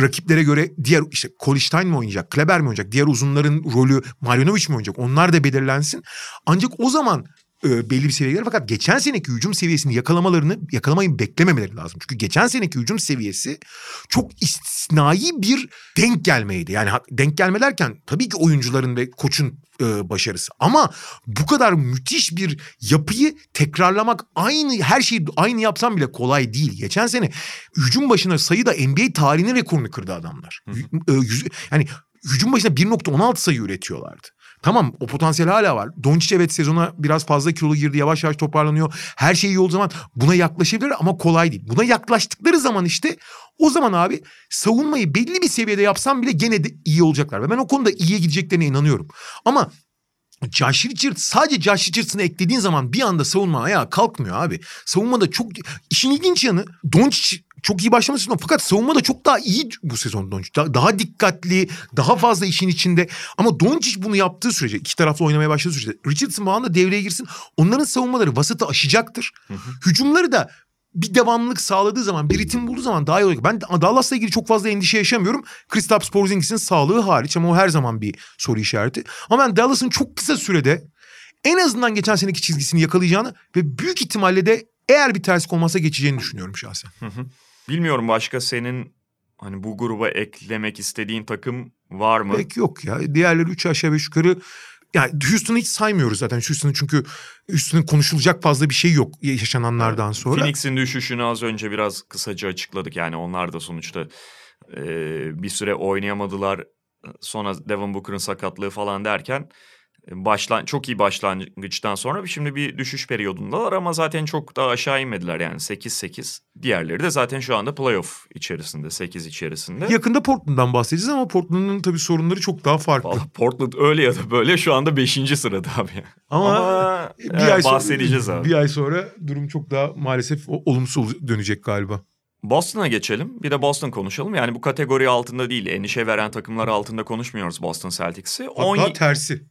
rakiplere göre diğer işte Kolstein mi oynayacak, Kleber mi oynayacak, diğer uzunların rolü Marjanovic mi oynayacak onlar da belirlensin. Ancak o zaman e, belli bir seviyeye. Fakat geçen seneki hücum seviyesini yakalamalarını yakalamayı beklememeleri lazım. Çünkü geçen seneki hücum seviyesi çok istisnai bir denk gelmeydi. Yani denk gelme derken tabii ki oyuncuların ve koçun e, başarısı. Ama bu kadar müthiş bir yapıyı tekrarlamak aynı her şeyi aynı yapsam bile kolay değil. Geçen sene hücum başına sayıda NBA tarihinin rekorunu kırdı adamlar. E, yüz- yani hücum başına 1.16 sayı üretiyorlardı. Tamam o potansiyel hala var. Doncic evet sezona biraz fazla kilolu girdi. Yavaş yavaş toparlanıyor. Her şey iyi olduğu zaman buna yaklaşabilir ama kolay değil. Buna yaklaştıkları zaman işte o zaman abi savunmayı belli bir seviyede yapsam bile gene de iyi olacaklar. Ve ben o konuda iyiye gideceklerine inanıyorum. Ama Josh Richard sadece Josh Richards'ını eklediğin zaman bir anda savunma ayağa kalkmıyor abi. Savunmada çok işin ilginç yanı Doncic çok iyi başlaması sezon fakat savunmada çok daha iyi bu sezon Doncic. Daha, daha dikkatli, daha fazla işin içinde. Ama Doncic bunu yaptığı sürece, iki taraflı oynamaya başladığı sürece Richardson bu anda devreye girsin. Onların savunmaları vasatı aşacaktır. Hücumları da bir devamlılık sağladığı zaman, bir ritim bulduğu zaman daha iyi olacak. Ben Dallas'la ilgili çok fazla endişe yaşamıyorum. Kristaps Porzingis'in sağlığı hariç ama o her zaman bir soru işareti. Ama ben Dallas'ın çok kısa sürede en azından geçen seneki çizgisini yakalayacağını ve büyük ihtimalle de eğer bir terslik olmazsa geçeceğini düşünüyorum şahsen. Bilmiyorum başka senin hani bu gruba eklemek istediğin takım var mı? Pek yok ya. Diğerleri üç aşağı beş yukarı yani Houston'ı hiç saymıyoruz zaten. Houston'ın çünkü Houston'ın konuşulacak fazla bir şey yok yaşananlardan sonra. Phoenix'in düşüşünü az önce biraz kısaca açıkladık. Yani onlar da sonuçta e, bir süre oynayamadılar. Sonra Devin Booker'ın sakatlığı falan derken başlan çok iyi başlangıçtan sonra şimdi bir düşüş periyodundalar ama zaten çok da aşağı inmediler yani 8-8. Diğerleri de zaten şu anda playoff içerisinde 8 içerisinde. Yakında Portland'dan bahsedeceğiz ama Portland'ın tabii sorunları çok daha farklı. Vallahi Portland öyle ya da böyle şu anda 5. sırada abi. Ama, Ama bir evet, ay sonra, bahsedeceğiz abi. Bir ay sonra durum çok daha maalesef olumsuz dönecek galiba. Boston'a geçelim. Bir de Boston konuşalım. Yani bu kategori altında değil, endişe veren takımlar altında konuşmuyoruz Boston Celtics'i. Hatta 10 tersi.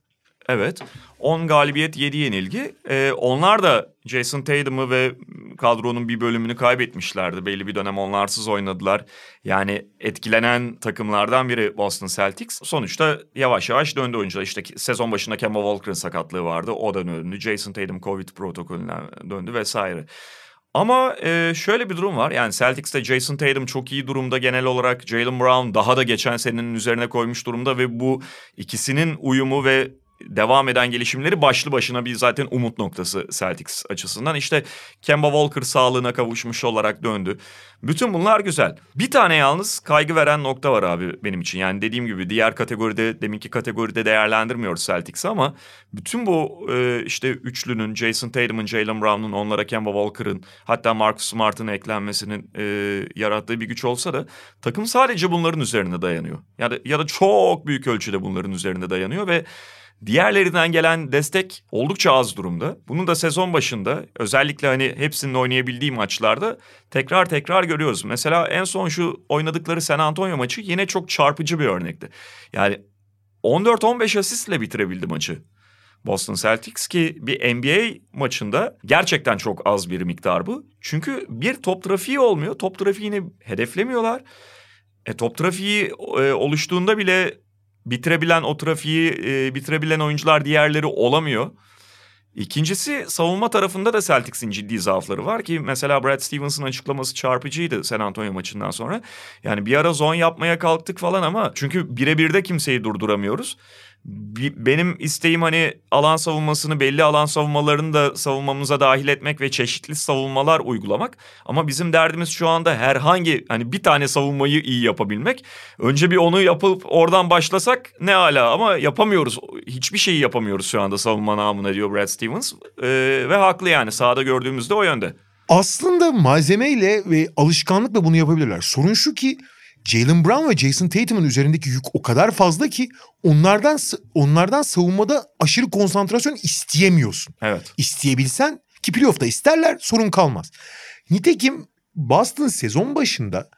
Evet. 10 galibiyet 7 yenilgi. Ee, onlar da Jason Tatum'u ve kadronun bir bölümünü kaybetmişlerdi. Belli bir dönem onlarsız oynadılar. Yani etkilenen takımlardan biri Boston Celtics. Sonuçta yavaş yavaş döndü oyuncular. İşte sezon başında Kemba Walker'ın sakatlığı vardı. O da döndü. Jason Tatum Covid protokolüne döndü vesaire. Ama e, şöyle bir durum var. Yani Celtics'te Jason Tatum çok iyi durumda genel olarak. Jalen Brown daha da geçen senenin üzerine koymuş durumda ve bu ikisinin uyumu ve devam eden gelişimleri başlı başına bir zaten umut noktası Celtics açısından. İşte Kemba Walker sağlığına kavuşmuş olarak döndü. Bütün bunlar güzel. Bir tane yalnız kaygı veren nokta var abi benim için. Yani dediğim gibi diğer kategoride deminki kategoride değerlendirmiyoruz Celtics'i ama bütün bu e, işte üçlünün Jason Tatum'un, Jalen Brown'un, onlara Kemba Walker'ın hatta Marcus Smart'ın eklenmesinin e, yarattığı bir güç olsa da takım sadece bunların üzerine dayanıyor. Ya da, ya da çok büyük ölçüde bunların üzerine dayanıyor ve Diğerlerinden gelen destek oldukça az durumda. Bunu da sezon başında özellikle hani hepsinin oynayabildiği maçlarda tekrar tekrar görüyoruz. Mesela en son şu oynadıkları San Antonio maçı yine çok çarpıcı bir örnekti. Yani 14-15 asistle bitirebildi maçı. Boston Celtics ki bir NBA maçında gerçekten çok az bir miktar bu. Çünkü bir top trafiği olmuyor. Top trafiğini hedeflemiyorlar. E, top trafiği e, oluştuğunda bile bitirebilen o trafiği e, bitirebilen oyuncular diğerleri olamıyor. İkincisi savunma tarafında da Celtics'in ciddi zaafları var ki mesela Brad Stevens'ın açıklaması çarpıcıydı San Antonio maçından sonra. Yani bir ara zon yapmaya kalktık falan ama çünkü birebir de kimseyi durduramıyoruz. Benim isteğim hani alan savunmasını belli alan savunmalarını da savunmamıza dahil etmek ve çeşitli savunmalar uygulamak. Ama bizim derdimiz şu anda herhangi hani bir tane savunmayı iyi yapabilmek. Önce bir onu yapıp oradan başlasak ne ala ama yapamıyoruz. Hiçbir şeyi yapamıyoruz şu anda savunma namına diyor Brad Stevens. Ee, ve haklı yani sahada gördüğümüzde o yönde. Aslında malzemeyle ve alışkanlıkla bunu yapabilirler. Sorun şu ki Jalen Brown ve Jason Tatum'un üzerindeki yük o kadar fazla ki onlardan onlardan savunmada aşırı konsantrasyon isteyemiyorsun. Evet. İsteyebilsen ki playoff'ta isterler sorun kalmaz. Nitekim Boston sezon başında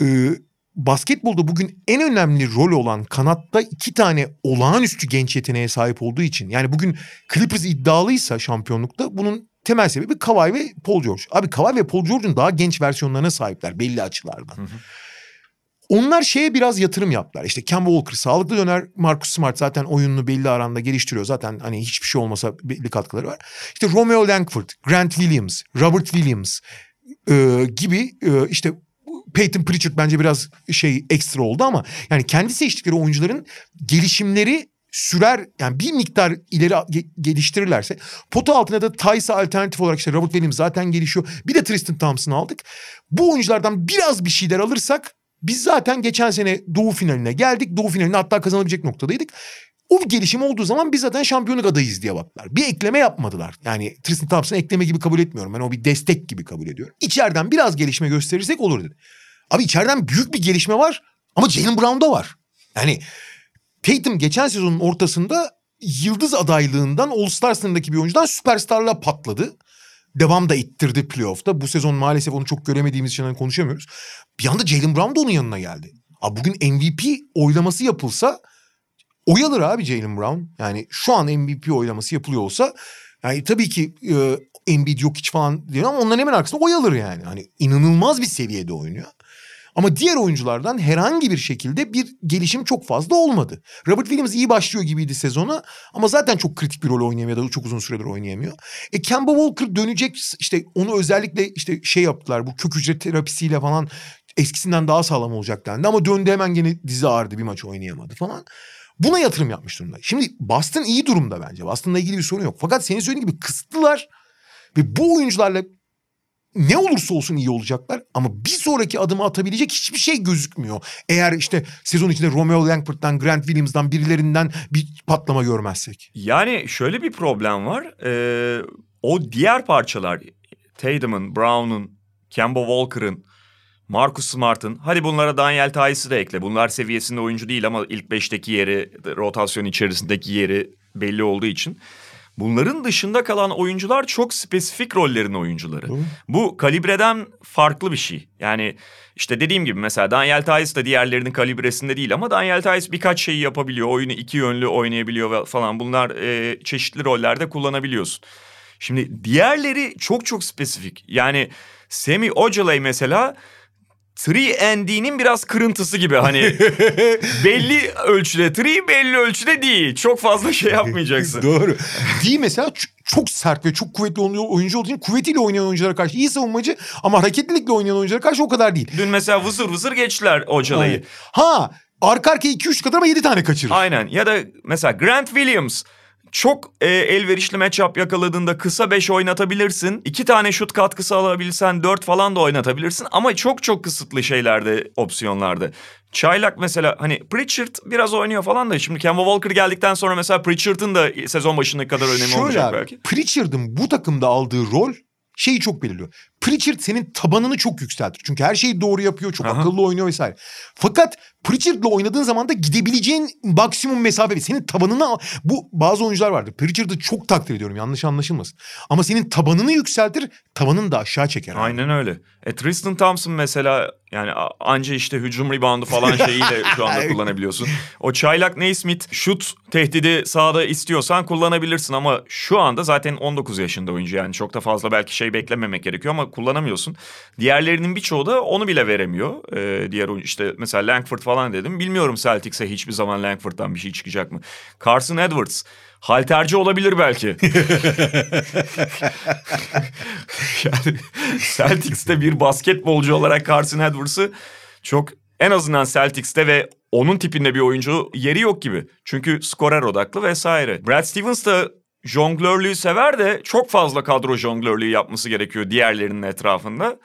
e, basketbolda bugün en önemli rol olan kanatta iki tane olağanüstü genç yeteneğe sahip olduğu için yani bugün Clippers iddialıysa şampiyonlukta bunun temel sebebi Kawhi ve Paul George. Abi Kawhi ve Paul George'un daha genç versiyonlarına sahipler belli açılardan. Hı hı. Onlar şeye biraz yatırım yaptılar. İşte Kemba Walker sağlıklı döner. Marcus Smart zaten oyununu belli aranda geliştiriyor. Zaten hani hiçbir şey olmasa belli katkıları var. İşte Romeo Langford, Grant Williams, Robert Williams e, gibi e, işte Peyton Pritchard bence biraz şey ekstra oldu ama yani kendi seçtikleri oyuncuların gelişimleri sürer yani bir miktar ileri ge- geliştirirlerse pota altına da Tysa alternatif olarak işte Robert Williams zaten gelişiyor. Bir de Tristan Thompson'ı aldık. Bu oyunculardan biraz bir şeyler alırsak biz zaten geçen sene Doğu finaline geldik. Doğu finaline hatta kazanabilecek noktadaydık. O gelişim olduğu zaman biz zaten şampiyonluk adayız diye baktılar. Bir ekleme yapmadılar. Yani Tristan Thompson'ı ekleme gibi kabul etmiyorum. Ben o bir destek gibi kabul ediyorum. İçeriden biraz gelişme gösterirsek olur dedi. Abi içeriden büyük bir gelişme var ama Jalen Brown'da var. Yani Tatum geçen sezonun ortasında yıldız adaylığından All-Star sınırındaki bir oyuncudan süperstarla patladı. Devam da ittirdi playoff'ta. Bu sezon maalesef onu çok göremediğimiz için hani konuşamıyoruz. Bir anda Jalen Brown da onun yanına geldi. Abi bugün MVP oylaması yapılsa oy alır abi Jalen Brown. Yani şu an MVP oylaması yapılıyor olsa yani tabii ki e, Embiid yok hiç falan diyor ama onların hemen arkasında oy alır yani. Hani inanılmaz bir seviyede oynuyor. Ama diğer oyunculardan herhangi bir şekilde bir gelişim çok fazla olmadı. Robert Williams iyi başlıyor gibiydi sezona ama zaten çok kritik bir rol oynayamıyor ya da çok uzun süredir oynayamıyor. E Kemba Walker dönecek işte onu özellikle işte şey yaptılar bu kök hücre terapisiyle falan eskisinden daha sağlam olacak dendi ama döndü hemen gene dizi ağrıdı bir maç oynayamadı falan. Buna yatırım yapmış durumda. Şimdi Boston iyi durumda bence. Boston'la ilgili bir sorun yok. Fakat senin söylediğin gibi kısıtlılar ve bu oyuncularla ne olursa olsun iyi olacaklar ama bir sonraki adımı atabilecek hiçbir şey gözükmüyor. Eğer işte sezon içinde Romeo Langford'dan, Grant Williams'dan birilerinden bir patlama görmezsek. Yani şöyle bir problem var. Ee, o diğer parçalar Tatum'un, Brown'un, Kemba Walker'ın, Marcus Smart'ın hadi bunlara Daniel Tice'ı da ekle. Bunlar seviyesinde oyuncu değil ama ilk beşteki yeri, rotasyon içerisindeki yeri belli olduğu için. Bunların dışında kalan oyuncular çok spesifik rollerin oyuncuları. Hı. Bu kalibreden farklı bir şey. Yani işte dediğim gibi mesela Daniel Tice da diğerlerinin kalibresinde değil ama Daniel Tice birkaç şeyi yapabiliyor. Oyunu iki yönlü oynayabiliyor falan. Bunlar e, çeşitli rollerde kullanabiliyorsun. Şimdi diğerleri çok çok spesifik. Yani Semi Ojalay mesela 3ND'nin biraz kırıntısı gibi hani *laughs* belli ölçüde 3 belli ölçüde değil. Çok fazla şey yapmayacaksın. *laughs* Doğru. D mesela çok sert ve çok kuvvetli oyuncu olduğu için kuvvetiyle oynayan oyunculara karşı iyi savunmacı ama hareketlilikle oynayan oyunculara karşı o kadar değil. Dün mesela vızır vızır geçtiler Ocalay'ı. Ha arka arkaya 2-3 kadar ama 7 tane kaçırır. Aynen ya da mesela Grant Williams çok e, elverişli matchup yakaladığında kısa 5 oynatabilirsin. 2 tane şut katkısı alabilsen 4 falan da oynatabilirsin. Ama çok çok kısıtlı şeylerde, opsiyonlarda. Çaylak mesela hani Pritchard biraz oynuyor falan da şimdi Kemba Walker geldikten sonra mesela Pritchard'ın da sezon başındaki kadar önemi Şöyle olacak abi, belki. Pritchard'ın bu takımda aldığı rol şeyi çok belirliyor. Pritchard senin tabanını çok yükseltir. Çünkü her şeyi doğru yapıyor, çok Aha. akıllı oynuyor vesaire. Fakat Pritchard'la oynadığın zaman da gidebileceğin maksimum mesafe senin tabanını bu bazı oyuncular vardır. Pritchard'ı çok takdir ediyorum yanlış anlaşılmasın. Ama senin tabanını yükseltir, tavanını da aşağı çeker. Aynen abi. öyle. E Tristan Thompson mesela yani anca işte hücum reboundu falan şeyiyle *laughs* şu anda kullanabiliyorsun. O çaylak Naismith şut tehdidi sahada istiyorsan kullanabilirsin ama şu anda zaten 19 yaşında oyuncu yani çok da fazla belki şey beklememek gerekiyor ama kullanamıyorsun. Diğerlerinin birçoğu da onu bile veremiyor. Ee, diğer oyuncu işte mesela Langford falan dedim. Bilmiyorum Celtics'e hiçbir zaman Langford'dan bir şey çıkacak mı? Carson Edwards halterci olabilir belki. *laughs* *laughs* yani Celtics'te bir basketbolcu olarak Carson Edwards'ı çok en azından Celtics'te ve onun tipinde bir oyuncu yeri yok gibi. Çünkü skorer odaklı vesaire. Brad Stevens da jonglörlüğü sever de çok fazla kadro jonglörlüğü yapması gerekiyor diğerlerinin etrafında.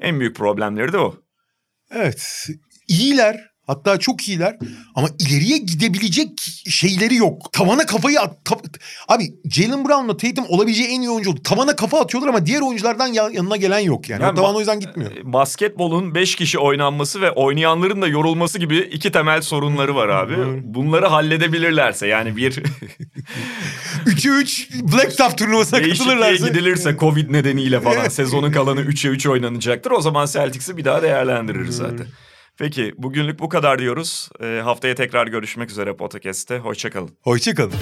En büyük problemleri de o. Evet. İyiler Hatta çok iyiler ama ileriye gidebilecek şeyleri yok. Tavana kafayı at. Ta, abi Jalen Brown'la Tatum olabileceği en iyi oyuncu oldu. Tavana kafa atıyorlar ama diğer oyunculardan yanına gelen yok yani. yani o tavan o yüzden gitmiyor. E, basketbolun 5 kişi oynanması ve oynayanların da yorulması gibi iki temel sorunları var abi. Bunları halledebilirlerse yani bir... *laughs* 3'e 3 Black Stuff turnuvasına katılırlarsa. gidilirse Covid nedeniyle falan *laughs* sezonun kalanı 3'e 3 oynanacaktır. O zaman Celtics'i bir daha değerlendiririz zaten. Peki bugünlük bu kadar diyoruz. E, haftaya tekrar görüşmek üzere podcast'te. Hoşçakalın. Hoşçakalın.